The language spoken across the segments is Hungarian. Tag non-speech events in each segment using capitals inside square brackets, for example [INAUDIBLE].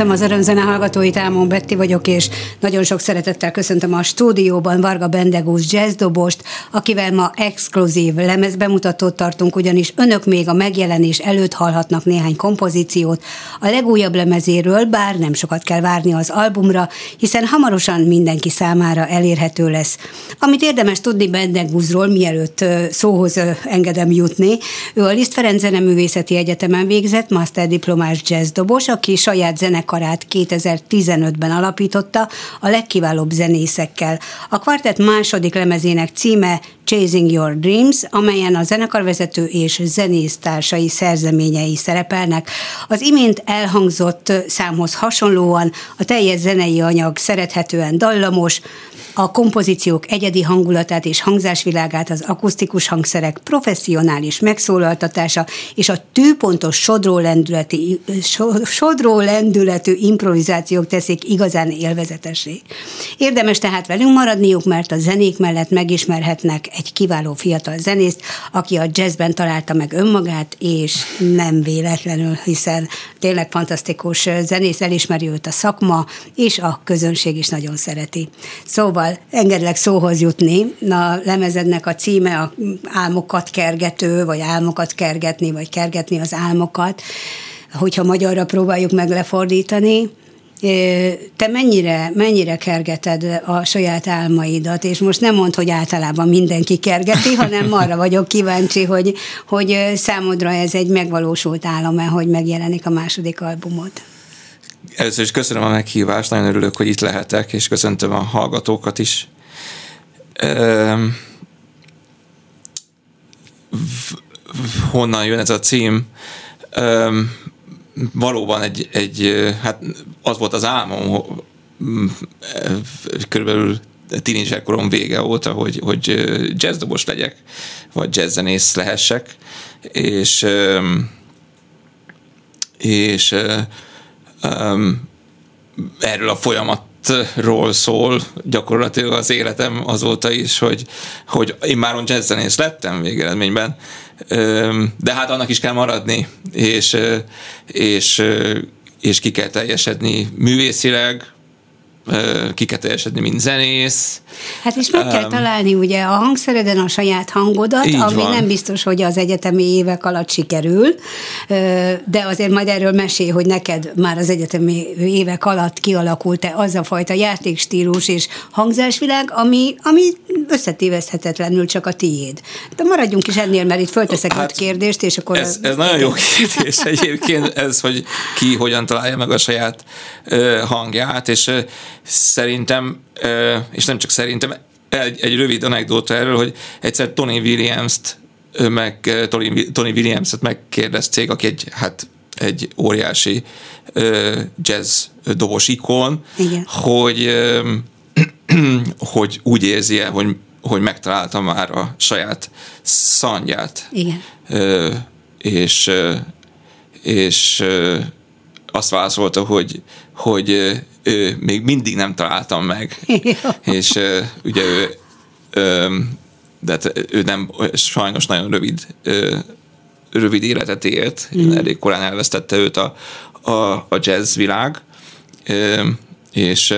Köszöntöm az örömzene hallgatóit, Ámon Betti vagyok, és nagyon sok szeretettel köszöntöm a stúdióban Varga Bendegúz jazzdobost, akivel ma exkluzív lemezbemutatót tartunk, ugyanis önök még a megjelenés előtt hallhatnak néhány kompozíciót a legújabb lemezéről, bár nem sokat kell várni az albumra, hiszen hamarosan mindenki számára elérhető lesz. Amit érdemes tudni Bendegúzról, mielőtt szóhoz engedem jutni, ő a Liszt Ferenc Zeneművészeti Egyetemen végzett, master diplomás jazzdobos, aki saját zenekarát 2015-ben alapította a legkiválóbb zenészekkel. A kvartett második lemezének címe Chasing Your Dreams, amelyen a zenekarvezető és zenésztársai szerzeményei szerepelnek. Az imént elhangzott számhoz hasonlóan a teljes zenei anyag szerethetően dallamos, a kompozíciók egyedi hangulatát és hangzásvilágát az akusztikus hangszerek professzionális megszólaltatása és a tűpontos sodró, lendületi, sodró lendületű improvizációk teszik igazán élvezetesé. Érdemes tehát velünk maradniuk, mert a zenék mellett megismerhetnek egy kiváló fiatal zenészt, aki a jazzben találta meg önmagát, és nem véletlenül, hiszen tényleg fantasztikus zenész, elismeri őt a szakma, és a közönség is nagyon szereti. Szóval engedlek szóhoz jutni. A lemezednek a címe a álmokat kergető, vagy álmokat kergetni, vagy kergetni az álmokat, hogyha magyarra próbáljuk meg lefordítani. Te mennyire, mennyire kergeted a saját álmaidat, és most nem mond, hogy általában mindenki kergeti, hanem [LAUGHS] arra vagyok kíváncsi, hogy, hogy számodra ez egy megvalósult álom-e, hogy megjelenik a második albumod. Először is köszönöm a meghívást, nagyon örülök, hogy itt lehetek, és köszöntöm a hallgatókat is. honnan jön ez a cím? valóban egy, egy, hát az volt az álmom, körülbelül tínézserkorom vége óta, hogy, hogy jazzdobos legyek, vagy jazzzenész lehessek, és és um, erről a folyamatról szól gyakorlatilag az életem azóta is, hogy, hogy én már jazzzenész lettem végeredményben, de hát annak is kell maradni, és, és, és ki kell teljesedni művészileg, ki kell teljesedni, mint zenész. Hát és meg kell um, találni ugye a hangszereden a saját hangodat, ami van. nem biztos, hogy az egyetemi évek alatt sikerül, de azért majd erről mesél, hogy neked már az egyetemi évek alatt kialakult-e az a fajta játékstílus és hangzásvilág, ami, ami összetévezhetetlenül csak a tiéd. De maradjunk is ennél, mert itt fölteszek hát, kérdést, és akkor... Ez, ez nagyon jó kérdés [LAUGHS] egyébként, ez, hogy ki hogyan találja meg a saját hangját, és szerintem, és nem csak szerintem, egy, egy rövid anekdóta erről, hogy egyszer Tony Williams-t meg Tony, Tony Williams-et megkérdezték, aki egy, hát egy óriási jazz dobos ikon, Igen. hogy [CLEARS THROAT] hogy úgy érzi -e, hogy, hogy megtalálta már a saját szandját. Igen. és és azt válaszolta, hogy, hogy ő, még mindig nem találtam meg. [LAUGHS] és ugye ő, de hát ő nem, sajnos nagyon rövid, rövid életet élt, mm. elég korán elvesztette őt a, a, a jazz világ, és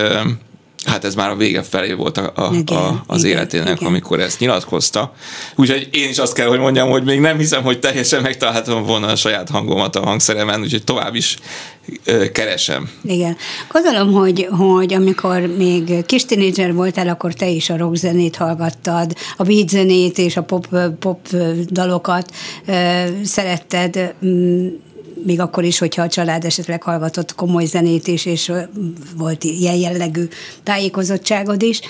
hát ez már a vége felé volt a, a, igen, a, az igen, életének, igen. amikor ezt nyilatkozta. Úgyhogy én is azt kell, hogy mondjam, hogy még nem hiszem, hogy teljesen megtalálhatom volna a saját hangomat a hangszeremen, úgyhogy tovább is ö, keresem. Igen. Gondolom, hogy, hogy amikor még kis tínédzser voltál, akkor te is a rockzenét hallgattad, a beat zenét és a pop, pop dalokat ö, szeretted még akkor is, hogyha a család esetleg hallgatott komoly zenét is, és volt ilyen jellegű tájékozottságod is.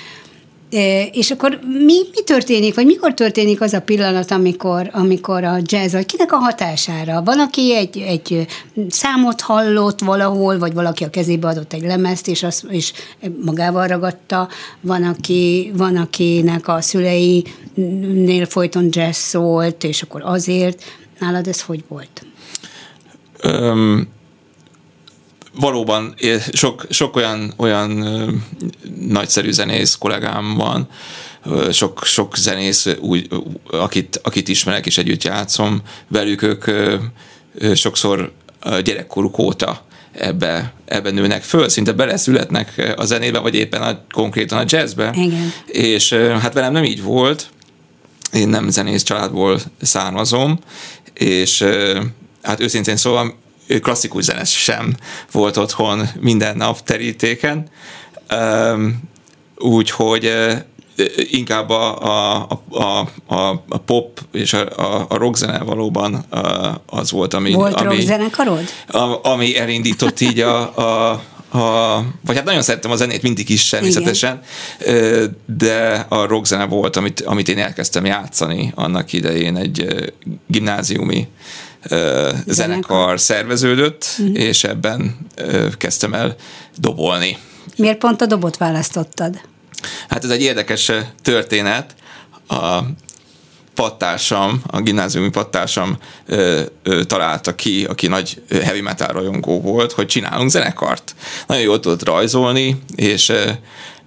És akkor mi, mi történik, vagy mikor történik az a pillanat, amikor, amikor a jazz, vagy kinek a hatására? Van, aki egy, egy számot hallott valahol, vagy valaki a kezébe adott egy lemezt, és, az, és magával ragadta, van, aki, van, akinek a szüleinél folyton jazz szólt, és akkor azért. Nálad ez hogy volt? Öm, valóban sok, sok olyan, olyan nagyszerű zenész kollégám van, sok, sok zenész, úgy, akit, akit ismerek és együtt játszom velük, ők sokszor gyerekkoruk óta ebbe, ebbe nőnek föl, szinte beleszületnek a zenébe, vagy éppen a, konkrétan a jazzbe. Igen. És hát velem nem így volt, én nem zenész családból származom, és hát őszintén szóval klasszikus zene sem volt otthon minden nap terítéken, úgyhogy inkább a, a, a, a, a pop és a, a, a rockzene valóban az volt, ami... Volt ami, rockzenekarod? Ami elindított így a, a a, vagy hát nagyon szerettem a zenét mindig is természetesen, Igen. de a rockzene volt, amit, amit én elkezdtem játszani annak idején egy gimnáziumi zenekar, zenekar szerveződött, uh-huh. és ebben kezdtem el dobolni. Miért pont a dobot választottad? Hát ez egy érdekes történet. A pattársam, a gimnáziumi pattársam ö, ö, találta ki, aki nagy heavy metal rajongó volt, hogy csinálunk zenekart. Nagyon jól tudott rajzolni, és ö,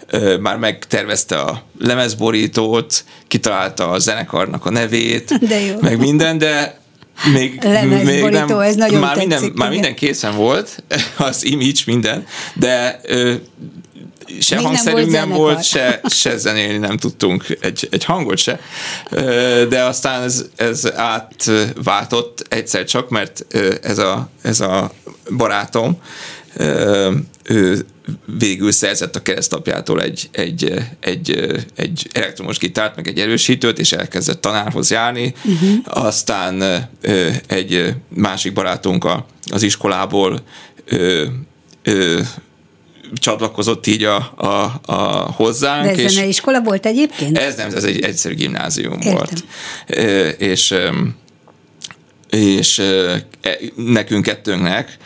ö, már megtervezte a lemezborítót, kitalálta a zenekarnak a nevét, [LAUGHS] de jó. meg minden, de még, még nem, ez nagyon már, tetszik, minden, már minden készen volt, [LAUGHS] az image, minden, de ö, se Még hangszerünk nem volt, nem volt se, se zenélni nem tudtunk egy, egy hangot se, de aztán ez, ez átváltott egyszer csak, mert ez a, ez a barátom, ő végül szerzett a keresztapjától egy, egy, egy, egy elektromos gitárt, meg egy erősítőt, és elkezdett tanárhoz járni. Uh-huh. Aztán egy másik barátunk az iskolából csatlakozott így a, a, a hozzánk. De ez és iskola volt egyébként? Ez nem, ez egy egyszerű gimnázium Értem. volt. És és e, nekünk kettőnknek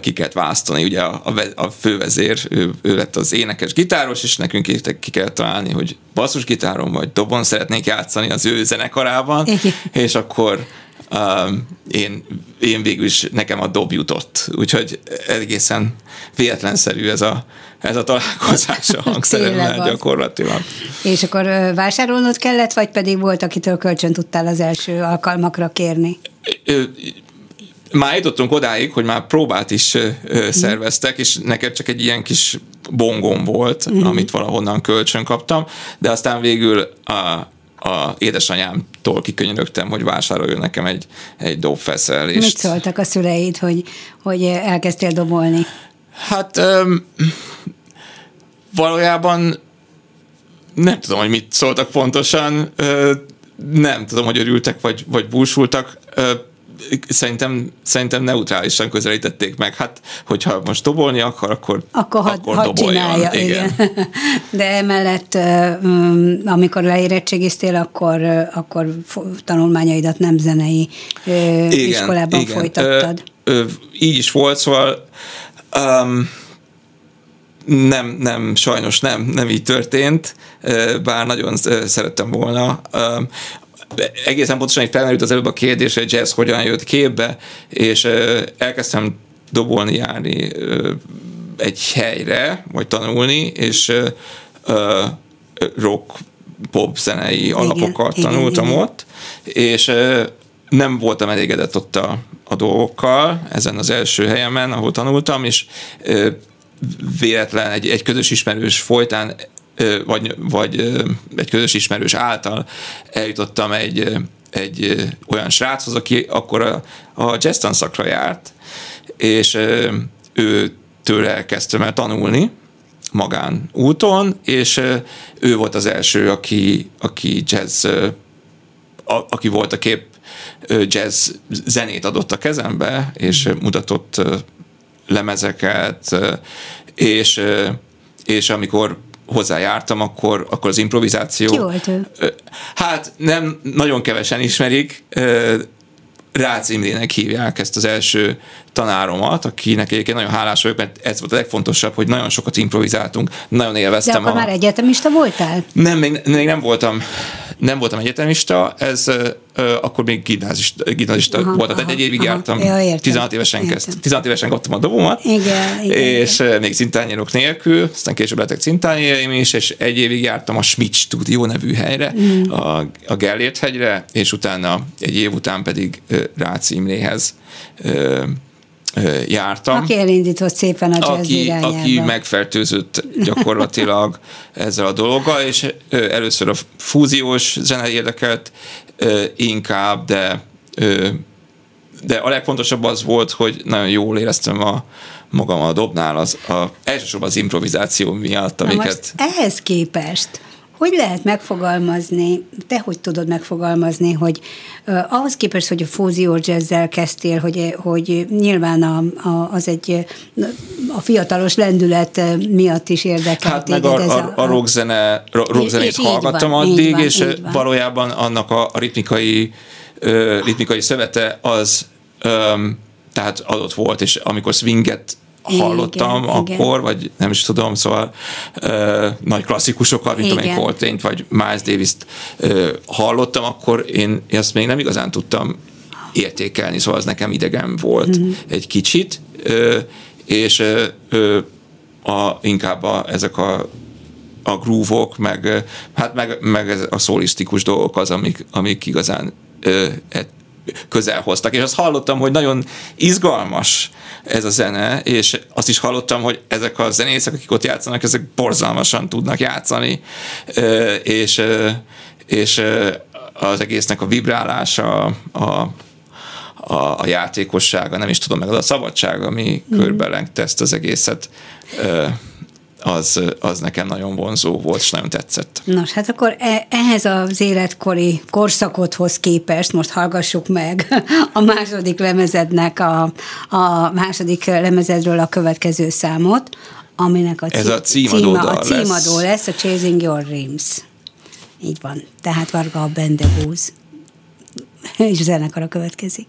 ki kellett választani, ugye a, a fővezér, ő, ő lett az énekes gitáros, és nekünk ki kellett találni, hogy basszusgitáron vagy dobon szeretnék játszani az ő zenekarában, és akkor um, én, én végül is nekem a dob jutott. Úgyhogy egészen véletlenszerű ez a, ez a találkozás a [LAUGHS] hangszeremmel gyakorlatilag. És akkor vásárolnod kellett, vagy pedig volt, akitől kölcsön tudtál az első alkalmakra kérni? Már jutottunk odáig, hogy már próbát is szerveztek, és neked csak egy ilyen kis bongom volt, mm. amit valahonnan kölcsön kaptam, de aztán végül a, a édesanyámtól kikönyörögtem, hogy vásároljon nekem egy, egy dobfeszelést. Mit szóltak a szüleid, hogy, hogy elkezdtél dobolni? Hát um, valójában nem tudom, hogy mit szóltak pontosan, nem tudom, hogy örültek, vagy, vagy búsultak szerintem, szerintem neutrálisan közelítették meg. Hát, hogyha most dobolni akar, akkor, akkor, had, akkor had csinálja, igen. igen. [LAUGHS] De emellett, mm, amikor leérettségiztél, akkor, akkor tanulmányaidat nem zenei igen, iskolában igen. folytattad. Ö, ö, így is volt, szóval um, nem, nem, sajnos nem, nem így történt, bár nagyon szerettem volna egészen pontosan egy felmerült az előbb a kérdés, hogy jazz hogyan jött képbe, és elkezdtem dobolni, járni egy helyre, vagy tanulni, és rock, pop zenei igen, alapokat igen, tanultam igen, ott, és nem voltam elégedett ott a, a dolgokkal, ezen az első helyemen, ahol tanultam, és véletlen egy, egy közös ismerős folytán vagy, vagy egy közös ismerős által eljutottam egy, egy olyan sráchoz, aki akkor a, a jazz szakra járt, és ő tőle elkezdtem el tanulni magán úton, és ő volt az első, aki, aki jazz, a, aki volt a kép jazz zenét adott a kezembe, és mutatott lemezeket, és, és amikor hozzájártam, akkor, akkor az improvizáció... Ki volt ő? Hát nem, nagyon kevesen ismerik, Rácz Imrének hívják ezt az első tanáromat, akinek egyébként nagyon hálás vagyok, mert ez volt a legfontosabb, hogy nagyon sokat improvizáltunk, nagyon élveztem. De akkor a... már egyetemista voltál? Nem, még, még nem voltam nem voltam egyetemista, ez akkor még gimnázista, gimnázista aha, volt, tehát egy évig aha, jártam, ja, értem, 16 évesen kezdtem, 16 évesen kaptam a dobomat, igen, igen, és igen. még cintányérok nélkül, aztán később lettek cintányéreim is, és egy évig jártam a Schmidt Studio nevű helyre, mm. a, a Gellért hegyre, és utána egy év után pedig Rácz Imréhez jártam. Aki elindított szépen a jazz aki, irányába. aki megfertőzött gyakorlatilag [LAUGHS] ezzel a dologgal, és először a fúziós zene érdekelt inkább, de de a legfontosabb az volt, hogy nagyon jól éreztem a magam a dobnál, az a, elsősorban az improvizáció miatt, amiket... Na most ehhez képest hogy lehet megfogalmazni, te hogy tudod megfogalmazni, hogy uh, ahhoz képest, hogy a fúzió jazzzel kezdtél, hogy, hogy nyilván a, a, az egy a fiatalos lendület miatt is érdekelt Hát meg a, a, a, a rockzene, rockzenét hallgattam van, addig, van, és valójában annak a, a ritmikai, uh, ritmikai szövete az um, tehát adott volt, és amikor swinget hallottam igen, akkor, igen. vagy nem is tudom, szóval ö, nagy klasszikusokat, mint amelyik Coltrane-t, vagy Miles Davis-t ö, hallottam, akkor én ezt még nem igazán tudtam értékelni, szóval az nekem idegen volt mm-hmm. egy kicsit, ö, és ö, a, inkább a, ezek a a grúvok, meg, hát meg, meg a szólisztikus dolgok az, amik, amik igazán ö, közel hoztak. És azt hallottam, hogy nagyon izgalmas ez a zene, és azt is hallottam, hogy ezek a zenészek, akik ott játszanak, ezek borzalmasan tudnak játszani, és, és az egésznek a vibrálása, a, a, a játékossága, nem is tudom, meg az a szabadság, ami mm. körbelengte ezt az egészet az, az nekem nagyon vonzó volt, és nagyon tetszett. Nos, hát akkor e, ehhez az életkori korszakodhoz képest most hallgassuk meg a második lemezednek, a, a második lemezedről a következő számot, aminek a, Ez a címadó, címa, a címadó lesz. lesz, a Chasing Your Dreams. Így van. Tehát Varga a Bendegúz. [LAUGHS] És a zenekara következik.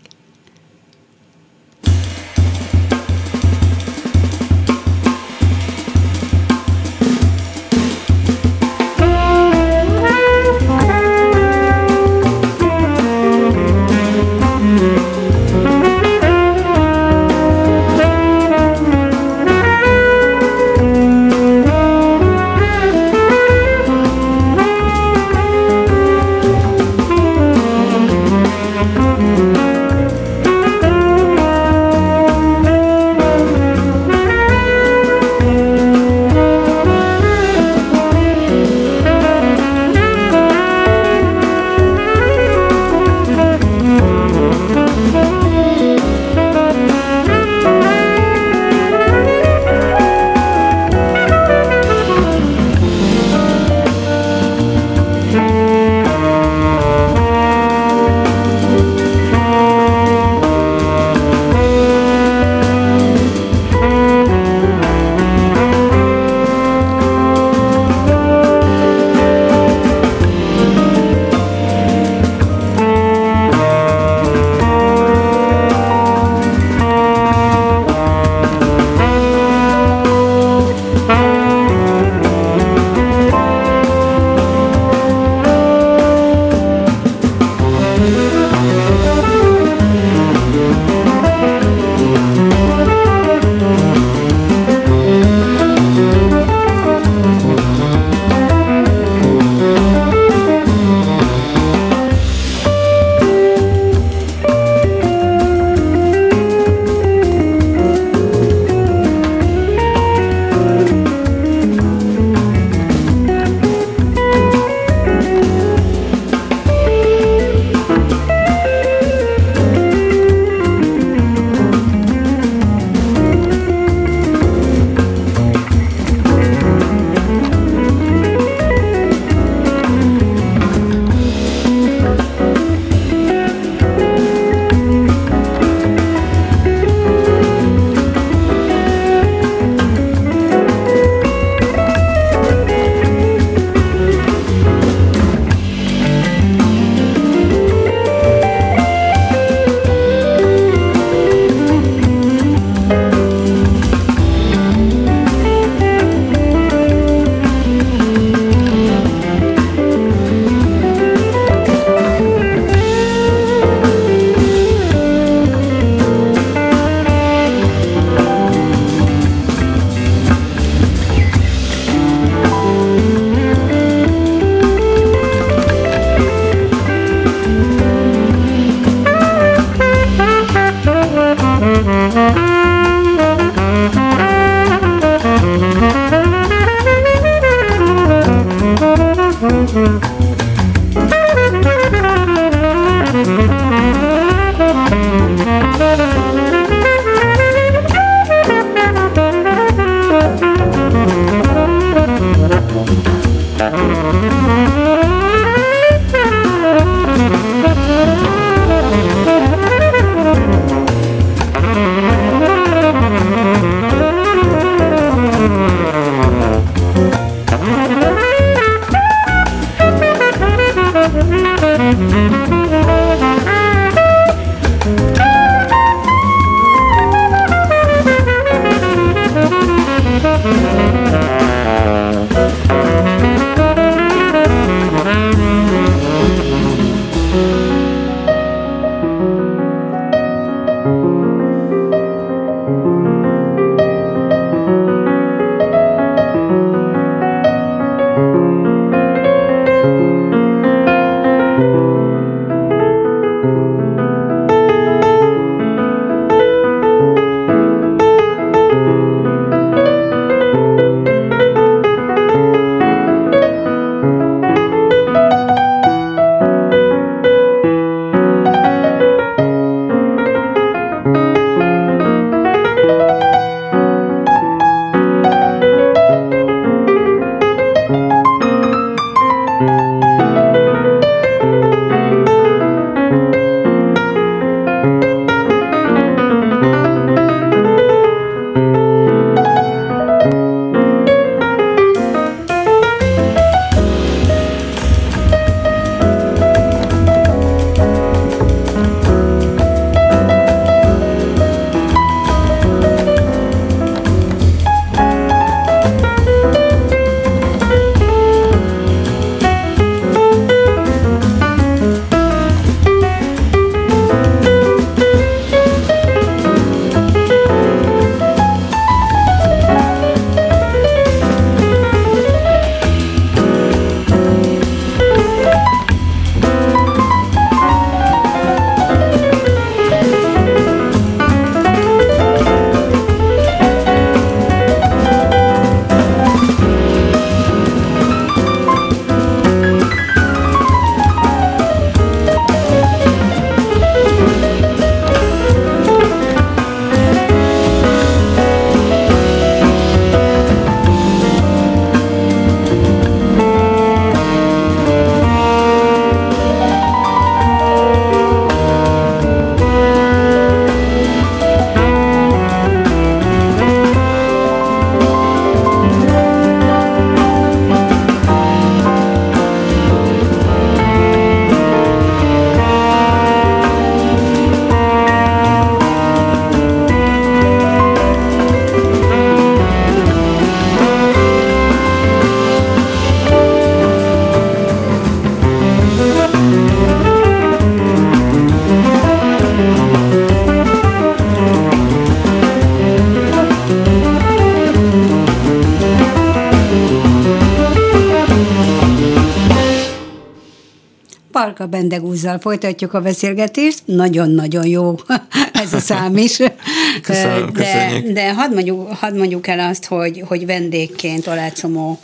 Parka Bendegúzzal folytatjuk a beszélgetést. Nagyon-nagyon jó [LAUGHS] ez a szám is. [LAUGHS] Köszönöm, de, de hadd, mondjuk, hadd mondjuk el azt, hogy, hogy vendégként Olácomó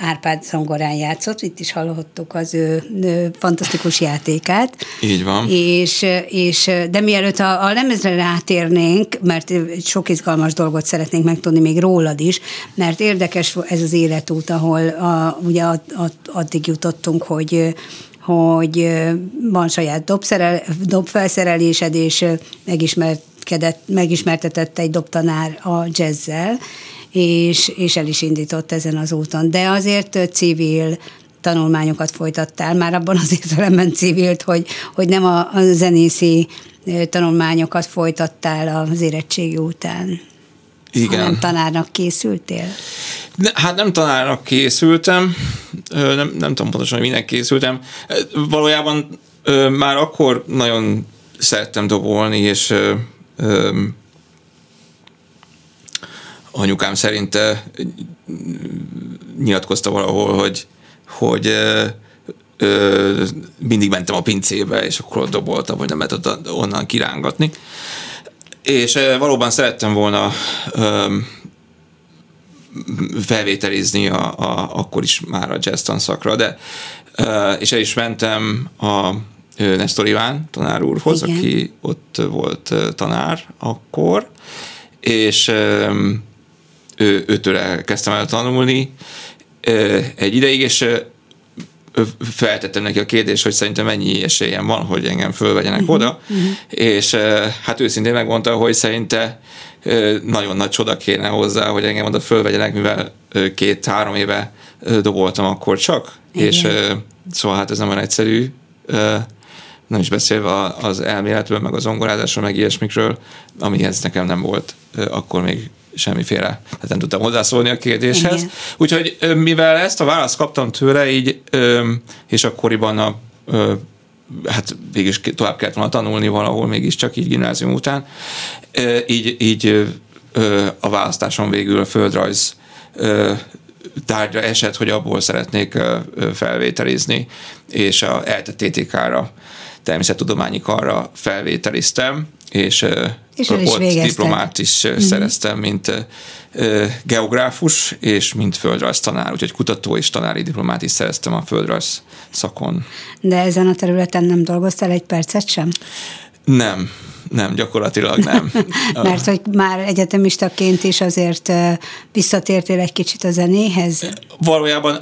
Árpád zongorán játszott, itt is hallottuk az ő, ő fantasztikus játékát. Így van. És, és de mielőtt a, a lemezre rátérnénk, mert sok izgalmas dolgot szeretnénk megtudni még rólad is, mert érdekes ez az életút, ahol a, ugye addig jutottunk, hogy hogy van saját dobszerel, dobfelszerelésed, és megismerkedett, megismertetett egy dobtanár a jazzzel, és, és el is indított ezen az úton. De azért civil tanulmányokat folytattál, már abban az értelemben civilt, hogy, hogy nem a, a zenészi tanulmányokat folytattál az érettségi után. Igen. Hanem tanárnak készültél? Ne, hát nem tanárnak készültem, nem, nem tudom pontosan, hogy minek készültem. Valójában már akkor nagyon szerettem dobolni, és anyukám szerint nyilatkozta valahol, hogy, hogy ö, mindig mentem a pincébe, és akkor doboltam, hogy nem lehet onnan kirángatni. És valóban szerettem volna felvételizni a, a, akkor is már a jazz tanszakra, de és el is mentem a Nestor Iván tanár úrhoz, Igen. aki ott volt tanár akkor, és ő, őtől elkezdtem el tanulni egy ideig, és feltettem neki a kérdést, hogy szerintem mennyi esélyem van, hogy engem fölvegyenek uh-huh, oda, uh-huh. és hát őszintén megmondta, hogy szerinte nagyon nagy csoda kéne hozzá, hogy engem oda fölvegyenek, mivel két-három éve doboltam akkor csak, Igen. és szóval hát ez nem olyan egyszerű, nem is beszélve az elméletről, meg az zongorázásról, meg ilyesmikről, amihez nekem nem volt akkor még semmiféle, hát nem tudtam hozzászólni a kérdéshez. Igen. Úgyhogy mivel ezt a választ kaptam tőle, így, és akkoriban a hát végig tovább kellett volna tanulni valahol mégiscsak így gimnázium után, így, így a választáson végül a földrajz tárgyra esett, hogy abból szeretnék felvételizni, és a ELTE TTK-ra természettudományi karra felvételiztem, és, és ott diplomát is mm-hmm. szereztem, mint geográfus és mint földrajz tanár, úgyhogy kutató és tanári diplomát is szereztem a földrajz szakon. De ezen a területen nem dolgoztál egy percet sem? Nem, nem, gyakorlatilag nem. [LAUGHS] Mert hogy már egyetemistaként is azért visszatértél egy kicsit a zenéhez? Valójában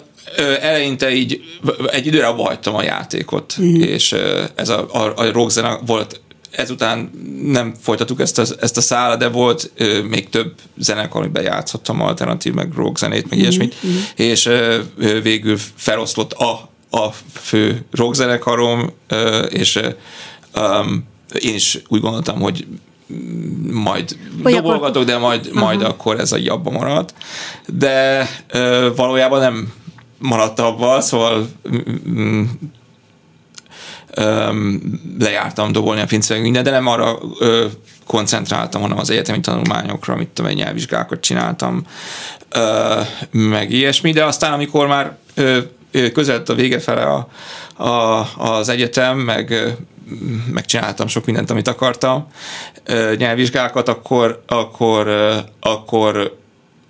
eleinte így egy időre abba hagytam a játékot, mm. és ez a, a, a rockzene volt ezután nem folytattuk ezt a, ezt a szála, de volt ö, még több zenekar, amiben játszottam alternatív, meg rock zenét, meg mm-hmm. ilyesmit, mm-hmm. és ö, végül feloszlott a, a fő rock zenekarom, ö, és ö, um, én is úgy gondoltam, hogy majd Hogy dobolgatok, akkor... de majd, majd akkor ez a jabba marad. De ö, valójában nem maradt abban, szóval lejártam dobolni a pincének minden, de nem arra koncentráltam, hanem az egyetemi tanulmányokra, amit tudom, nyelvvizsgákat csináltam, meg ilyesmi, de aztán amikor már ö, közelett a vége fele a, a, az egyetem, meg megcsináltam sok mindent, amit akartam, nyelvvizsgákat, akkor, akkor, akkor,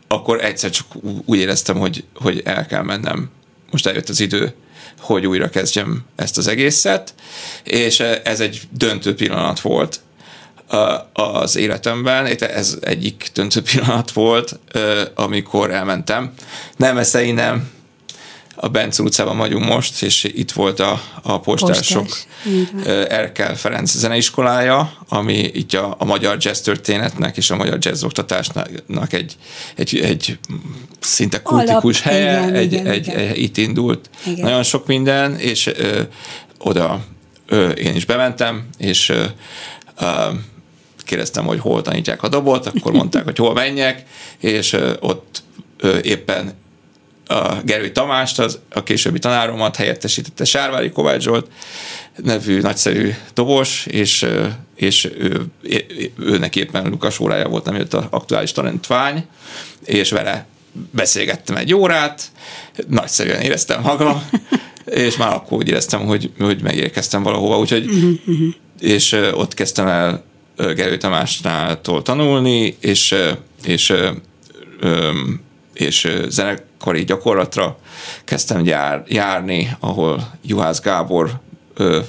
akkor egyszer csak úgy éreztem, hogy, hogy el kell mennem. Most eljött az idő, hogy újra kezdjem ezt az egészet, és ez egy döntő pillanat volt az életemben. Ez egyik döntő [LAUGHS] pillanat volt, amikor elmentem. Nem eszei nem, a Bence utcában vagyunk most, és itt volt a, a postások Postás. Erkel Ferenc zeneiskolája, ami itt a, a magyar jazz történetnek és a magyar jazz oktatásnak egy, egy, egy szinte kultikus Alap, helye, igen, egy, igen, egy, igen. egy, itt indult igen. nagyon sok minden, és ö, oda ö, én is bementem, és ö, ö, kérdeztem, hogy hol tanítják a dobot, akkor mondták, hogy hol menjek, és ö, ott ö, éppen a Gerő Tamást, az, a későbbi tanáromat helyettesítette Sárvári Kovács Zsolt nevű nagyszerű dobos, és, és ő, őnek éppen Lukas órája volt, ami a aktuális talentvány, és vele beszélgettem egy órát, nagyszerűen éreztem magam, [LAUGHS] és már akkor úgy éreztem, hogy, hogy megérkeztem valahova, úgyhogy uh-huh, uh-huh. és ott kezdtem el Gerő Tamásnál tanulni, és, és, és zenekari gyakorlatra kezdtem jár, járni, ahol Juhász Gábor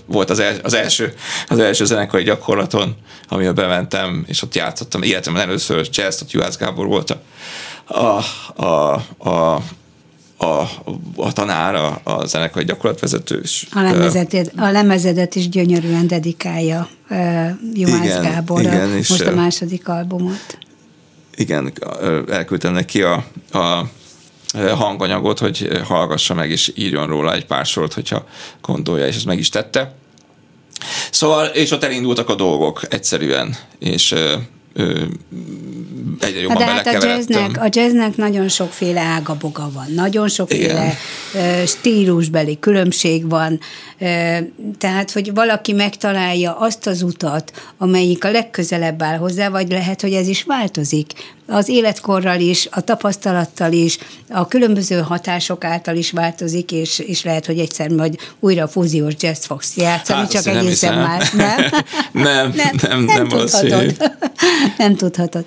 volt az, el, az, első, az első zenekari gyakorlaton, amivel bementem, és ott játszottam életemben először jazz, ott Juhász Gábor volt a, a, a, a a, a tanár, a, a zenekari gyakorlatvezető. És, a, a lemezedet is gyönyörűen dedikálja uh, Juhász igen, Gábor igen, most a második albumot. Igen, elküldtem neki a, a hanganyagot, hogy hallgassa meg és írjon róla egy pár sort, hogyha gondolja, és ezt meg is tette. Szóval, és ott elindultak a dolgok egyszerűen, és egyre jobban De hát a jazznek, a jazznek nagyon sokféle ágaboga van, nagyon sokféle Igen. stílusbeli különbség van, tehát, hogy valaki megtalálja azt az utat, amelyik a legközelebb áll hozzá, vagy lehet, hogy ez is változik. Az életkorral is, a tapasztalattal is, a különböző hatások által is változik, és, és lehet, hogy egyszer majd újra a fúziós jazz fogsz játszani, hát, csak egészen más. [LAUGHS] Nem? nem, nem, nem, nem, [LAUGHS] nem tudhatod. nem tudhatod.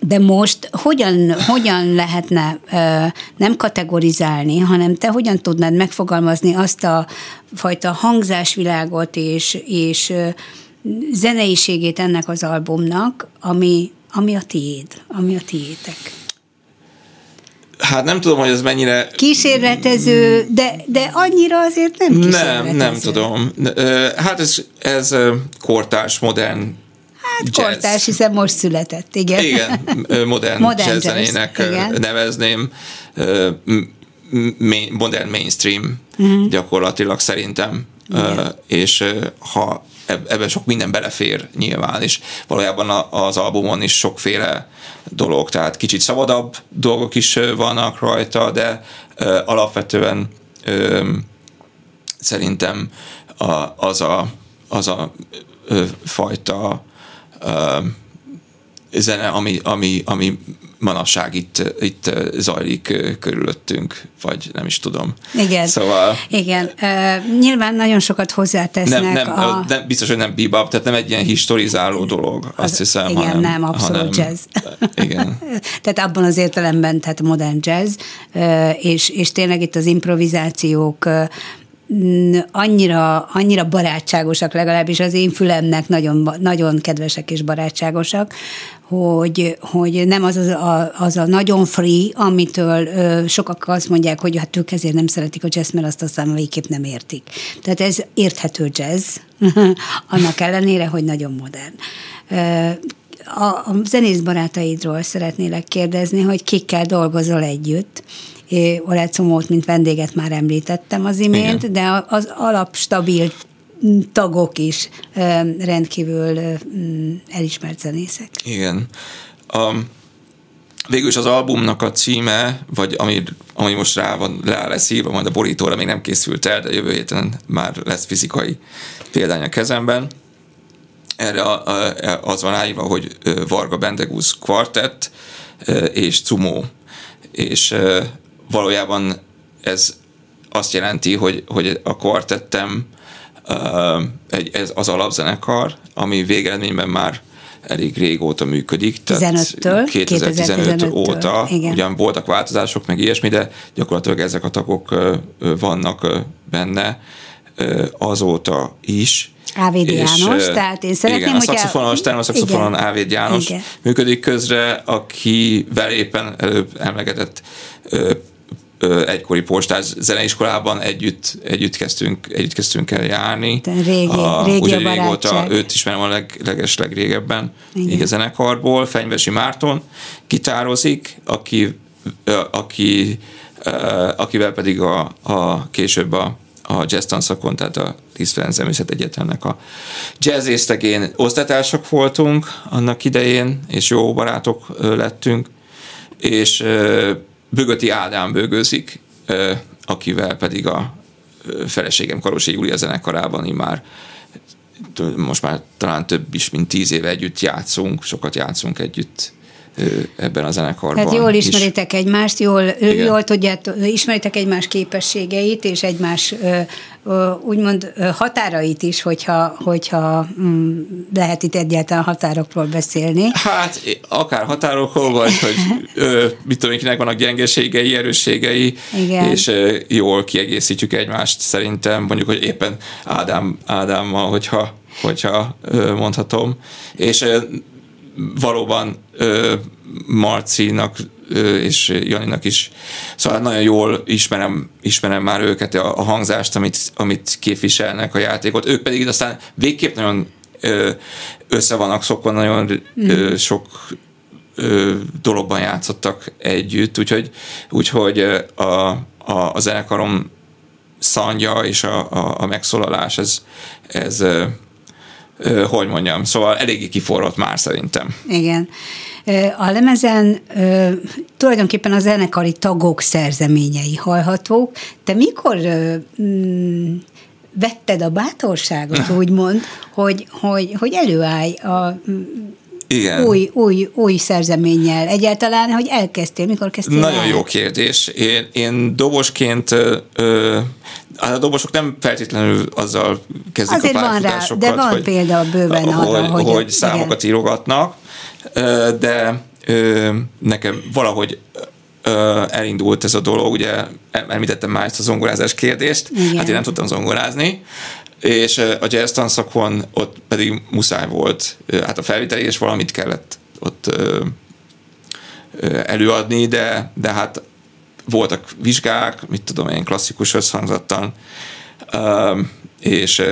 De most hogyan, hogyan lehetne nem kategorizálni, hanem te hogyan tudnád megfogalmazni azt a fajta hangzásvilágot és, és zeneiségét ennek az albumnak, ami, ami a tiéd, ami a tiétek? Hát nem tudom, hogy ez mennyire... Kísérletező, de, de annyira azért nem kísérletező. Nem, nem tudom. Hát ez, ez kortárs, modern Hát jazz. kortárs, hiszen most született, igen. Igen, [LAUGHS] modern, modern jazzzenének jazz, nevezném, modern mainstream uh-huh. gyakorlatilag szerintem, igen. és ha ebben sok minden belefér nyilván, és valójában az albumon is sokféle dolog, tehát kicsit szabadabb dolgok is vannak rajta, de alapvetően szerintem az a, az a fajta zene, ami, ami, ami manapság itt, itt zajlik körülöttünk, vagy nem is tudom. Igen. Szóval... Igen. Uh, nyilván nagyon sokat hozzátesznek nem, nem, a... nem, biztos, hogy nem bebop, tehát nem egy ilyen historizáló dolog, azt az, hiszem. Igen, hanem, nem, abszolút hanem, jazz. [LAUGHS] Igen. [LAUGHS] tehát abban az értelemben, tehát modern jazz, és, és tényleg itt az improvizációk annyira, annyira barátságosak, legalábbis az én fülemnek nagyon, nagyon kedvesek és barátságosak, hogy, hogy nem az, az, a, az a nagyon free, amitől ö, sokak azt mondják, hogy hát ők ezért nem szeretik a jazz, mert azt aztán végképp nem értik. Tehát ez érthető jazz, [LAUGHS] annak ellenére, hogy nagyon modern. A, a zenész barátaidról szeretnélek kérdezni, hogy kikkel dolgozol együtt, Olecomót, mint vendéget már említettem az imént, Igen. de az alapstabil tagok is rendkívül elismert zenészek. Igen. A, végül is az albumnak a címe, vagy ami, ami most rá, van, rá lesz írva, majd a borítóra még nem készült el, de jövő héten már lesz fizikai példány a kezemben. Erre az van ráírva, hogy Varga Bendegúz kvartett és Cumó. És valójában ez azt jelenti, hogy, hogy a kvartettem egy, ez az alapzenekar, ami végeredményben már elég régóta működik. 15-től, 2015, 2015 óta. Igen. Ugyan voltak változások, meg ilyesmi, de gyakorlatilag ezek a tagok vannak benne azóta is. Ávéd János, tehát én szeretném, igen, a szakszofonos, a szakszofonon Ávéd János igen. működik közre, akivel éppen előbb emlegetett egykori postás zeneiskolában együtt, együtt, kezdtünk, együtt kezdtünk el járni. régi, a, régi a régóta őt ismerem a leg, leges legrégebben így a zenekarból. Fenyvesi Márton gitározik, aki, aki, akivel pedig a, a később a, a jazz tanszakon, tehát a Liszt Zemészet Egyetemnek a jazzésztegén osztatársak voltunk annak idején, és jó barátok lettünk, és Bögöti Ádám bőgőzik, akivel pedig a feleségem Karosi Júlia zenekarában már most már talán több is, mint tíz éve együtt játszunk, sokat játszunk együtt ebben a zenekarban. Hát jól ismeritek is. egymást, jól, jól tudjátok, ismeritek egymás képességeit, és egymás úgymond határait is, hogyha, hogyha mm, lehet itt egyáltalán határokról beszélni. Hát akár határokról, vagy hogy mit tudom, kinek vannak gyengeségei, erősségei, Igen. és jól kiegészítjük egymást szerintem, mondjuk, hogy éppen Ádám, Ádámmal, hogyha, hogyha mondhatom. És valóban Marcinak és Janinak is. Szóval nagyon jól ismerem, ismerem már őket, a, a hangzást, amit, amit képviselnek a játékot. Ők pedig aztán végképp nagyon össze vannak szokva, nagyon mm. sok dologban játszottak együtt, úgyhogy, úgyhogy a, a, a zenekarom szandja és a, a, a megszólalás, ez, ez hogy mondjam, szóval eléggé kiforrott már szerintem. Igen. A lemezen tulajdonképpen a zenekari tagok szerzeményei hallhatók. Te mikor mm, vetted a bátorságot, [LAUGHS] úgymond, hogy, hogy, hogy előállj a igen. Új, új, új szerzeménnyel egyáltalán, hogy elkezdtél, mikor kezdtél Nagyon el? jó kérdés. Én, én dobosként, ö, hát a dobosok nem feltétlenül azzal kezdik Azért a van rá, de van hogy, példa bőven arra, hogy, hogy, hogy számokat igen. írogatnak, de nekem valahogy elindult ez a dolog, ugye említettem már ezt a zongorázás kérdést, Igen. hát én nem tudtam zongorázni, és a jazz tanszakon ott pedig muszáj volt, hát a felvételés valamit kellett ott előadni, de, de hát voltak vizsgák, mit tudom én, klasszikus összhangzattan, és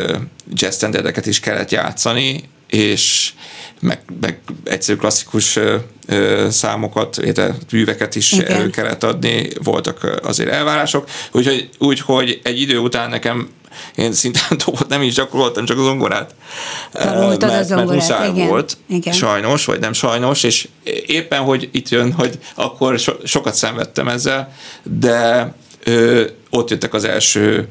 jazz standardeket is kellett játszani, és meg, meg egyszerű klasszikus számokat, illetve műveket is Igen. elő kellett adni, voltak azért elvárások, úgyhogy, úgyhogy egy idő után nekem én szinte [LAUGHS] dobot nem is gyakoroltam, csak az zongorát. Tanultad mert, a zongorát, mert muszáj igen. volt, igen. sajnos, vagy nem sajnos, és éppen, hogy itt jön, hogy akkor so, sokat szenvedtem ezzel, de ö, ott jöttek az első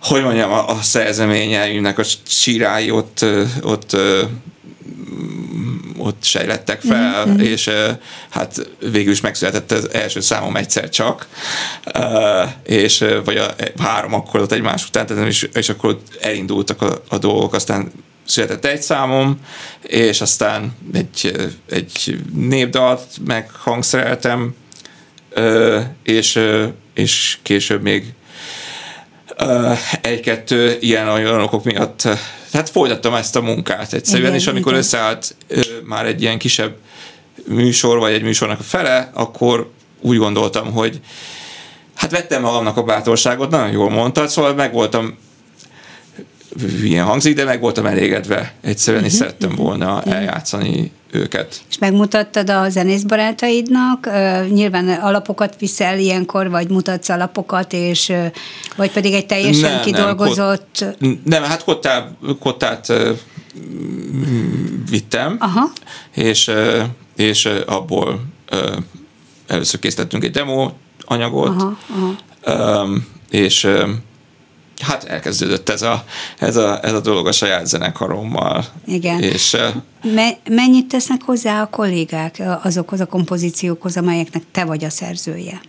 hogy mondjam, a, a szerzeményeinknek a csirái ott, ott ott sejlettek fel, mm-hmm. és hát végül is megszületett az első számom egyszer csak, és vagy a három akkor ott egymás után, és, és akkor elindultak a, a dolgok, aztán született egy számom, és aztán egy, egy népdalt meghangszereltem, és, és később még egy-kettő ilyen olyan okok miatt tehát folytattam ezt a munkát egyszerűen, igen, és amikor igen. összeállt már egy ilyen kisebb műsor, vagy egy műsornak a fele, akkor úgy gondoltam, hogy hát vettem magamnak a bátorságot, nagyon jól mondtad, szóval meg voltam ilyen hangzik, de meg voltam elégedve. Egyszerűen is uh-huh. szerettem volna eljátszani őket. És megmutattad a zenészbarátaidnak? Nyilván alapokat viszel ilyenkor, vagy mutatsz alapokat, és vagy pedig egy teljesen nem, kidolgozott... Nem, kot, nem hát kottát, kottát vittem, Aha. és, és abból először készítettünk egy demo anyagot, aha, aha. és hát elkezdődött ez a, ez a, ez a dolog a saját zenekarommal. Igen. És, Me, mennyit tesznek hozzá a kollégák azokhoz a kompozíciókhoz, amelyeknek te vagy a szerzője?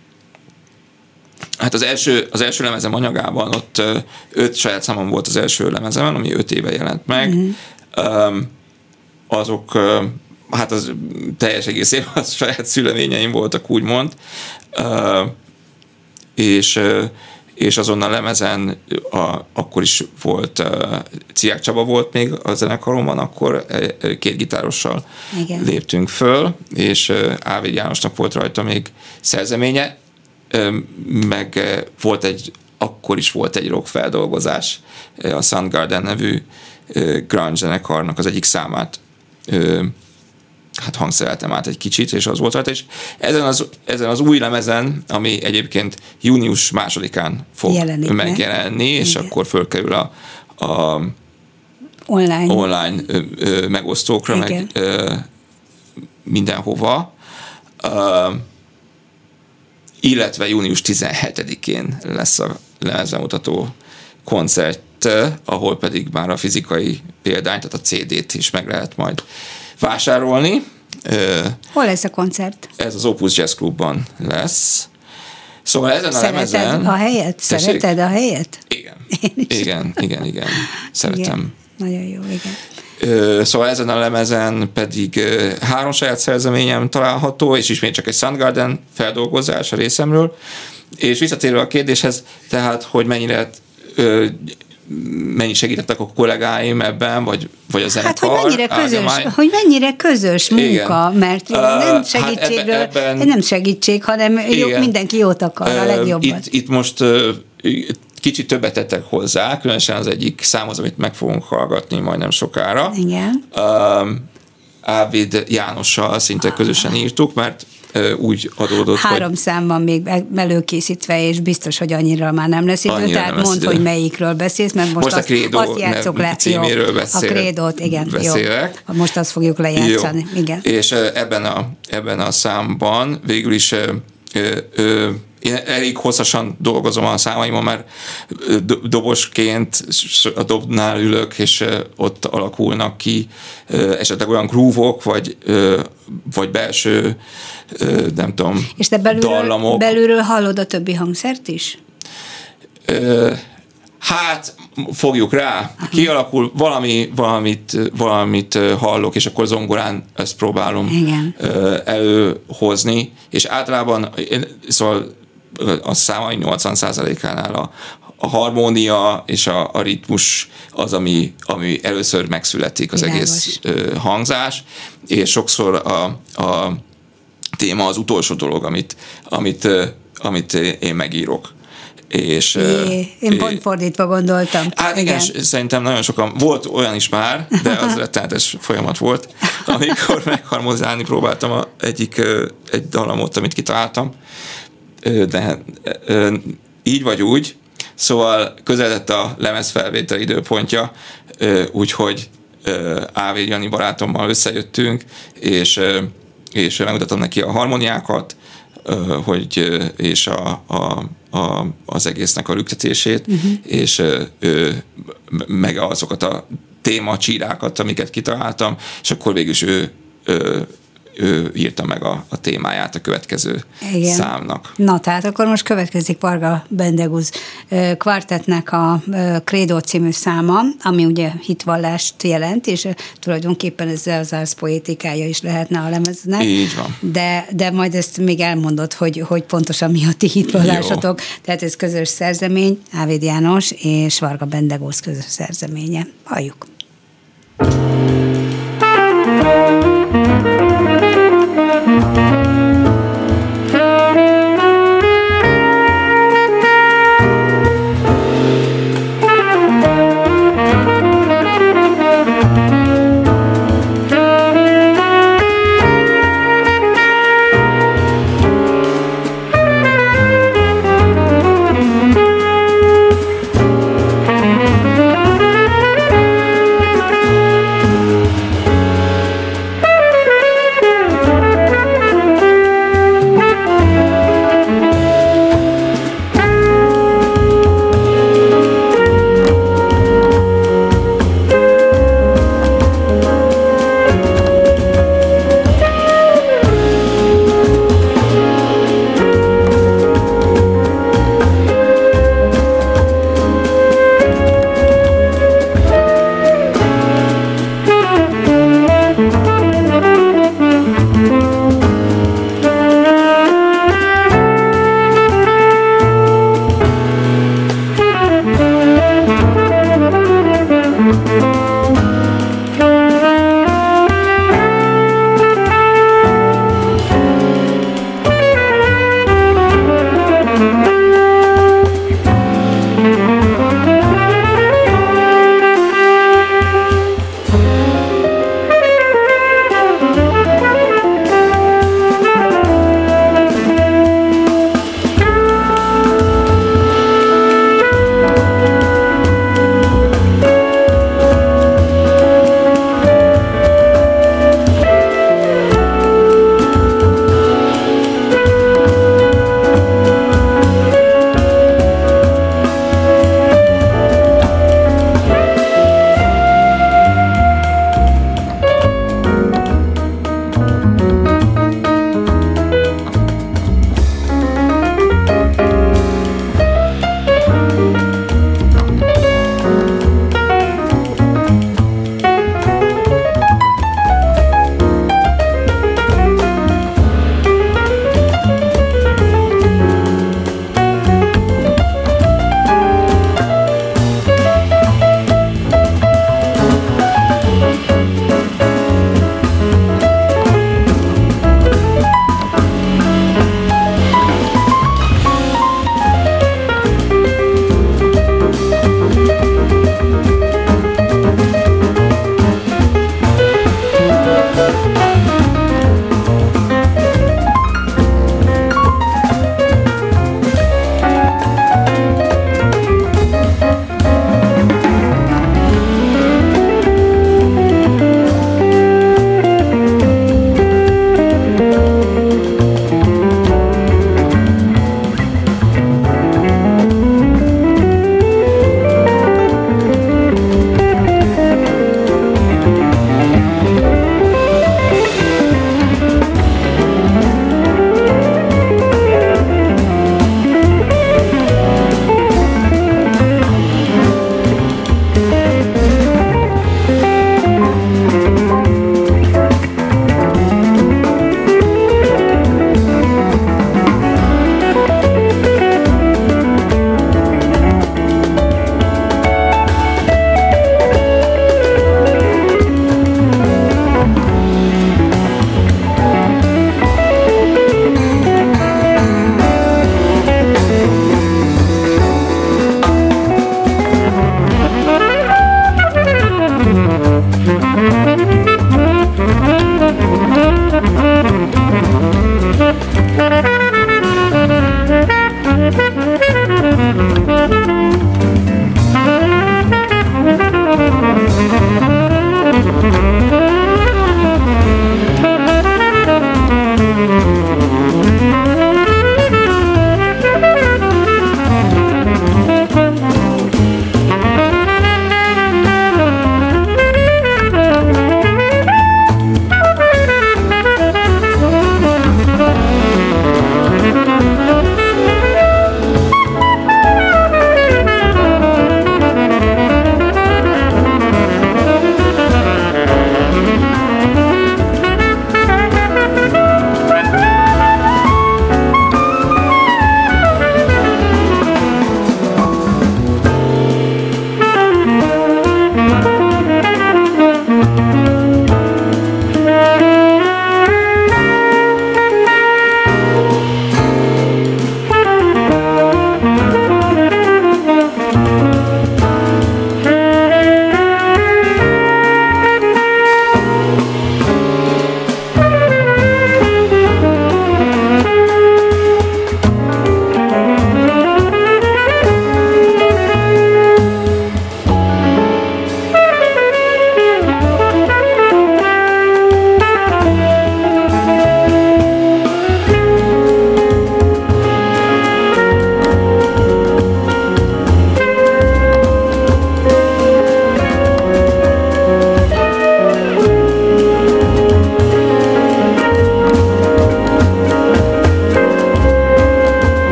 Hát az első, az első lemezem anyagában ott öt saját számom volt az első lemezem, ami öt éve jelent meg. Uh-huh. Azok, hát az teljes egészében [LAUGHS] a saját szüleményeim voltak, úgymond. és és azon a lemezen a, akkor is volt, Ciák Csaba volt még a zenekaromban, akkor két gitárossal Igen. léptünk föl, és Ávid Jánosnak volt rajta még szerzeménye, meg volt egy, akkor is volt egy rock feldolgozás, a Soundgarden nevű grunge zenekarnak az egyik számát hát hangszereltem át egy kicsit, és az volt rajta, és ezen az, ezen az új lemezen, ami egyébként június másodikán fog Jelenik megjelenni, meg. és Igen. akkor fölkerül a, a online, online ö, ö, megosztókra, Igen. meg ö, mindenhova. Ö, illetve június 17-én lesz a lemezbemutató koncert, ahol pedig már a fizikai példányt, tehát a CD-t is meg lehet majd vásárolni, Hol lesz a koncert? Ez az Opus Jazz Clubban lesz. Szóval ezen a Szereted lemezen... a helyet? Tessék? Szereted a helyet? Igen. Igen, igen, igen. Szeretem. Igen. Nagyon jó, igen. Szóval ezen a lemezen pedig három saját szerzeményem található, és ismét csak egy Soundgarden feldolgozás a részemről. És visszatérve a kérdéshez, tehát, hogy mennyire mennyi segítettek a kollégáim ebben, vagy, vagy a zenekar. Hát, hogy mennyire közös, állomány. hogy mennyire közös munka, Igen. mert Ö, nem hát segítségről, ebben- ebben- nem segítség, hanem jó, Igen. mindenki jót akar, a legjobbat. Itt, itt most kicsit többet tettek hozzá, különösen az egyik számhoz, amit meg fogunk hallgatni majdnem sokára. Igen. Um, Ávid Jánossal szinte közösen írtuk, mert úgy adódott, Három hogy szám van még előkészítve, és biztos, hogy annyira már nem lesz idő, Annyira tehát mondd, idő. hogy melyikről beszélsz, mert most, Most a Credo azt játszok le. címéről beszél- A Krédót, igen. beszélek. Jó. Most azt fogjuk lejátszani. Jó. Igen. És ebben a, ebben a számban végül is ö, ö, én elég hosszasan dolgozom a számaimon, mert dobosként a dobnál ülök, és ott alakulnak ki esetleg olyan grúvok, vagy, vagy belső, nem tudom, És te belülről, dallamok. belülről hallod a többi hangszert is? Hát, fogjuk rá, kialakul valami, valamit, valamit hallok, és akkor zongorán ezt próbálom Igen. előhozni, és általában, én, szóval a számai 80%-ánál a, a harmónia és a, a ritmus az, ami, ami először megszületik az Világos. egész ö, hangzás, és sokszor a, a téma az utolsó dolog, amit, amit, ö, amit én megírok. És, É, én pont fordítva gondoltam. Hát igen, igen, szerintem nagyon sokan, volt olyan is már, de az [LAUGHS] rettenetes folyamat volt, amikor [LAUGHS] megharmonizálni próbáltam a, egyik, egy dallamot, amit kitaláltam, de így vagy úgy, szóval közeledett a lemezfelvétel időpontja, úgyhogy ö, Ávéd Jani barátommal összejöttünk, és, és megmutatom neki a harmoniákat, hogy és a, a, a, az egésznek a rüktetését, uh-huh. és ö, ö, meg azokat a témacsírákat, amiket kitaláltam, és akkor végül is ő, ő, ő írta meg a, a témáját a következő Igen. számnak. Na, tehát akkor most következik Varga Bendegúz kvartetnek a Credo című száma, ami ugye hitvallást jelent, és tulajdonképpen ezzel az ársz poétikája is lehetne a lemeznek. Így van. De, de majd ezt még elmondod, hogy, hogy pontosan mi a ti hitvallásotok. Tehát ez közös szerzemény, Ávéd János és Varga Bendegúz közös szerzeménye. Halljuk. Varga Thank you.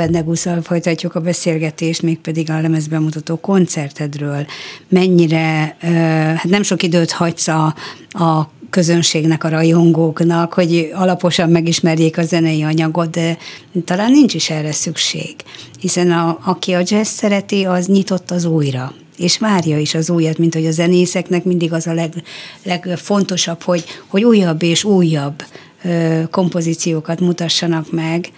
Bendegusszal folytatjuk a beszélgetést, mégpedig a lemezbemutató koncertedről. Mennyire, hát nem sok időt hagysz a, a közönségnek, a rajongóknak, hogy alaposan megismerjék a zenei anyagot, de talán nincs is erre szükség. Hiszen a, aki a jazz szereti, az nyitott az újra és várja is az újat, mint hogy a zenészeknek mindig az a leg, legfontosabb, hogy, hogy újabb és újabb ö, kompozíciókat mutassanak meg,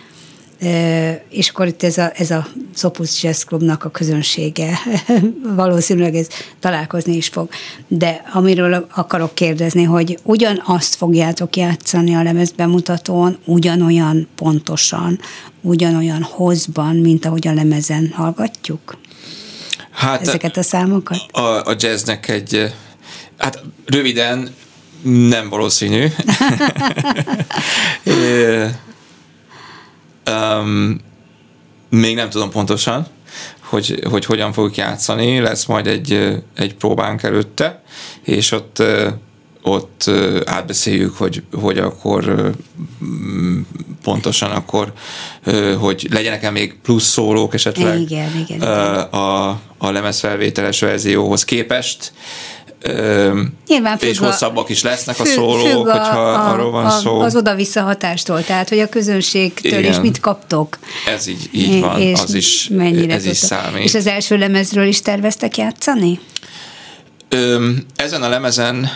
és akkor itt ez a, ez a Sopus Jazz Clubnak a közönsége [LAUGHS] valószínűleg ez találkozni is fog. De amiről akarok kérdezni, hogy ugyanazt fogjátok játszani a lemezbemutatón, ugyanolyan pontosan, ugyanolyan hozban, mint ahogy a lemezen hallgatjuk? Hát Ezeket a számokat? A, a jazznek egy, hát röviden nem valószínű. [LAUGHS] [LAUGHS] Um, még nem tudom pontosan, hogy, hogy hogyan fogjuk játszani, lesz majd egy, egy próbánk előtte, és ott ott átbeszéljük, hogy, hogy akkor pontosan akkor, hogy legyenek-e még plusz szólók esetleg igen, igen, igen. a, a lemezfelvételes verzióhoz képest, Nyilván és hosszabbak is lesznek a szólók, függ a, hogyha a, arról van a, szó. Az oda-vissza hatástól, tehát hogy a közönségtől Igen. is mit kaptok. Ez így, így van, és az is, mennyire ez is számít. És az első lemezről is terveztek játszani? Öm, ezen a lemezen,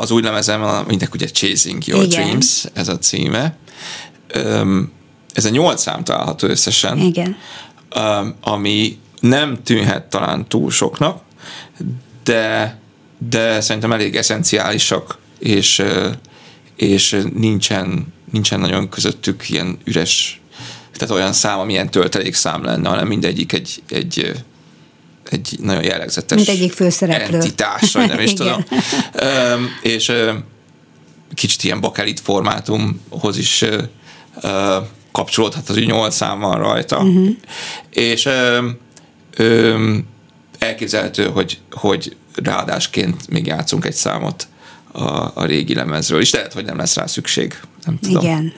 az új lemezen, aminek ugye Chasing Your Igen. Dreams, ez a címe. Öm, ez a nyolc szám található összesen. Igen. Öm, ami nem tűnhet talán túl soknak, de de szerintem elég eszenciálisak, és, és nincsen, nincsen nagyon közöttük ilyen üres, tehát olyan szám, amilyen szám lenne, hanem mindegyik egy, egy, egy nagyon jellegzetes Mindegyik főszereplő. entitás, vagy nem is [LAUGHS] tudom. és kicsit ilyen bakelit formátumhoz is kapcsolódhat, az hogy nyolc szám van rajta. Uh-huh. És elképzelhető, hogy, hogy ráadásként még játszunk egy számot a, a régi lemezről, és lehet, hogy nem lesz rá szükség. Nem tudom. Igen,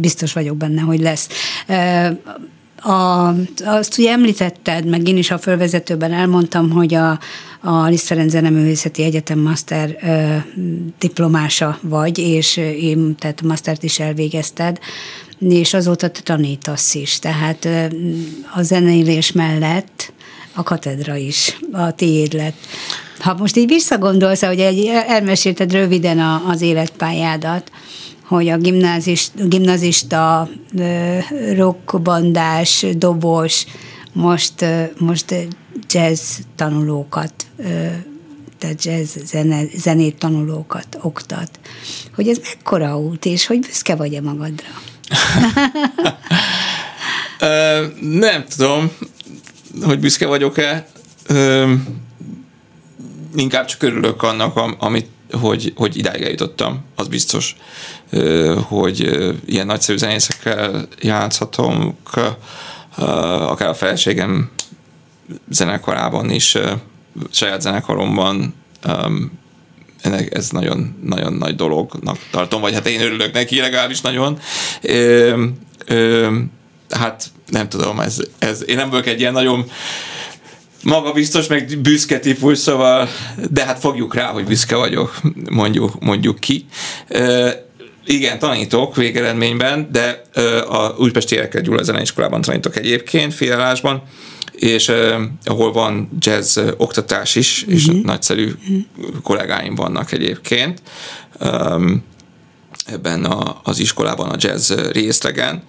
biztos vagyok benne, hogy lesz. A, azt ugye említetted, meg én is a fölvezetőben elmondtam, hogy a, a Liszt Ferenc Zeneművészeti Egyetem master ö, diplomása vagy, és én, tehát mastert is elvégezted, és azóta te tanítasz is. Tehát ö, a zenélés mellett a katedra is a tiéd lett. Ha most így visszagondolsz, hogy egy, elmesélted röviden a, az életpályádat, hogy a gimnázis, gimnazista, rockbandás, dobos, most, most jazz tanulókat, tehát jazz zene, zenét tanulókat oktat. Hogy ez mekkora út, és hogy büszke vagy-e magadra? [LAUGHS] nem tudom, hogy büszke vagyok-e inkább csak örülök annak, amit, hogy, hogy idáig eljutottam, az biztos, hogy ilyen nagyszerű zenészekkel játszhatom, akár a feleségem zenekarában is, saját zenekaromban, ennek ez nagyon, nagyon nagy dolognak tartom, vagy hát én örülök neki legalábbis nagyon. Ö, ö, hát nem tudom, ez, ez, én nem vagyok egy ilyen nagyon magabiztos, meg büszke típus, szóval, de hát fogjuk rá, hogy büszke vagyok, mondjuk, mondjuk ki. Igen, tanítok végeredményben, de a Újpesti Éreket Gyula Zeneiskolában tanítok egyébként, fialásban, és uh, ahol van jazz oktatás is, uh-huh. és mhm. nagyszerű uh-huh. kollégáim vannak egyébként um, ebben a, az iskolában a jazz részlegen.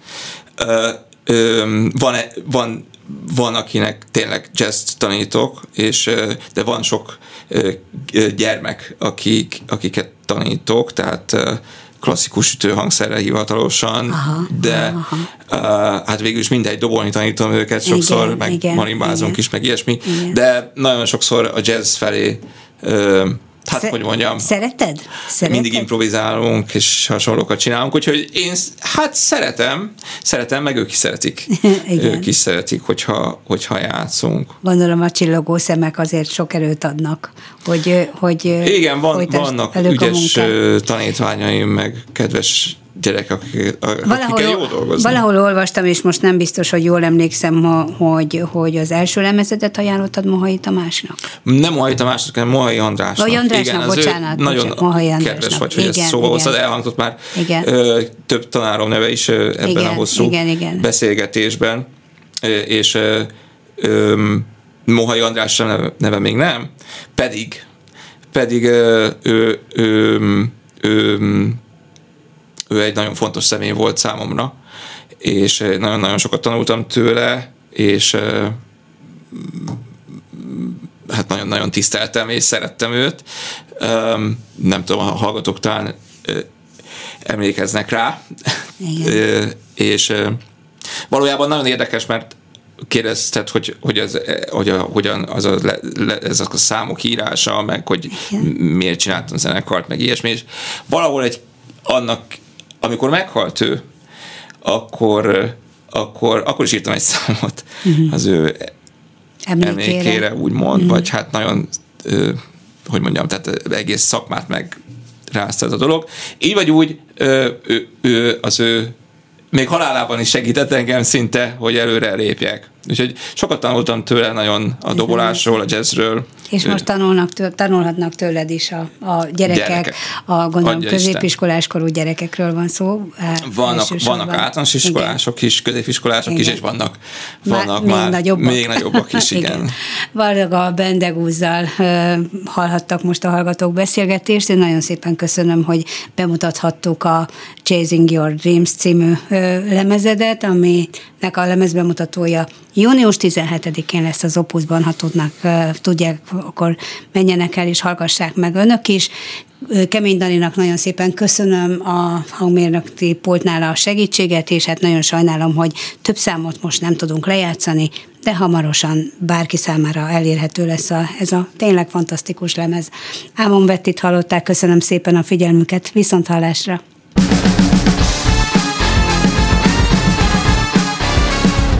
Uh, um, van, van van, akinek tényleg jazz tanítok, és, de van sok gyermek, akik, akiket tanítok, tehát klasszikus ütőhangszerre hivatalosan, aha, de aha. hát végül is mindegy, dobolni tanítom őket sokszor, igen, meg igen, marimbázunk igen. is, meg ilyesmi, igen. de nagyon sokszor a jazz felé hát Sze- hogy mondjam. Szereted? Szereted? Mindig improvizálunk, és hasonlókat csinálunk, úgyhogy én hát szeretem, szeretem, meg ők is szeretik. [LAUGHS] ők is szeretik, hogyha, hogyha játszunk. Gondolom a csillogó szemek azért sok erőt adnak, hogy, hogy Igen, van, vannak ügyes tanítványaim, meg kedves gyerek, akik, valahol, jó dolgozni. Valahol olvastam, és most nem biztos, hogy jól emlékszem, hogy, hogy az első lemezetet ajánlottad Mohai Tamásnak. Nem Mohai Tamásnak, hanem Mohai Andrásnak. Vagy Andrásnak, igen, bocsánat. Nagyon Mohai Andrásnak. kedves vagy, hogy igen, ezt szóval hoztad, elhangzott már igen. Ö, több tanárom neve is ebben igen, a hosszú igen, igen. beszélgetésben, és ö, ö, Mohai András neve, neve még nem, pedig pedig ő, ő, ő, ő, ő egy nagyon fontos személy volt számomra, és nagyon-nagyon sokat tanultam tőle, és hát nagyon-nagyon tiszteltem és szerettem őt. Nem tudom, a hallgatók talán emlékeznek rá. Igen. [LAUGHS] és valójában nagyon érdekes, mert kérdezted, hogy, hogy, ez, hogy a, hogyan az a, le, le, ez a számok írása, meg hogy Igen. miért csináltam zenekart, meg ilyesmi, és valahol egy annak, amikor meghalt ő, akkor, akkor, akkor is írtam egy számot uh-huh. az ő emlékére, emlékére úgymond, uh-huh. vagy hát nagyon, hogy mondjam, tehát egész szakmát meg rázta ez a dolog. Így vagy úgy, ő, ő, ő, az ő még halálában is segített engem szinte, hogy előre lépjek. Úgyhogy sokat tanultam tőle nagyon a dobolásról, a jazzről. És most tanulnak, tanulhatnak tőled is a, a gyerekek, gyerekek. a gondolom Adja középiskoláskorú gyerekekről van szó. Vannak, vannak általános iskolások igen. is, középiskolások igen. is, és vannak, vannak már, már még, nagyobbak. még nagyobbak is, [LAUGHS] igen. igen. Varga Bendegúzzal hallhattak most a hallgatók beszélgetést. Én nagyon szépen köszönöm, hogy bemutathattuk a Chasing Your Dreams című lemezedet, aminek a lemezbemutatója június 17-én lesz az Opusban, ha tudnak, tudják, akkor menjenek el és hallgassák meg önök is. Kemény Daninak nagyon szépen köszönöm a hangmérnöki pultnál a segítséget, és hát nagyon sajnálom, hogy több számot most nem tudunk lejátszani, de hamarosan bárki számára elérhető lesz a, ez a tényleg fantasztikus lemez. Ámon Bettit hallották, köszönöm szépen a figyelmüket, viszont hallásra!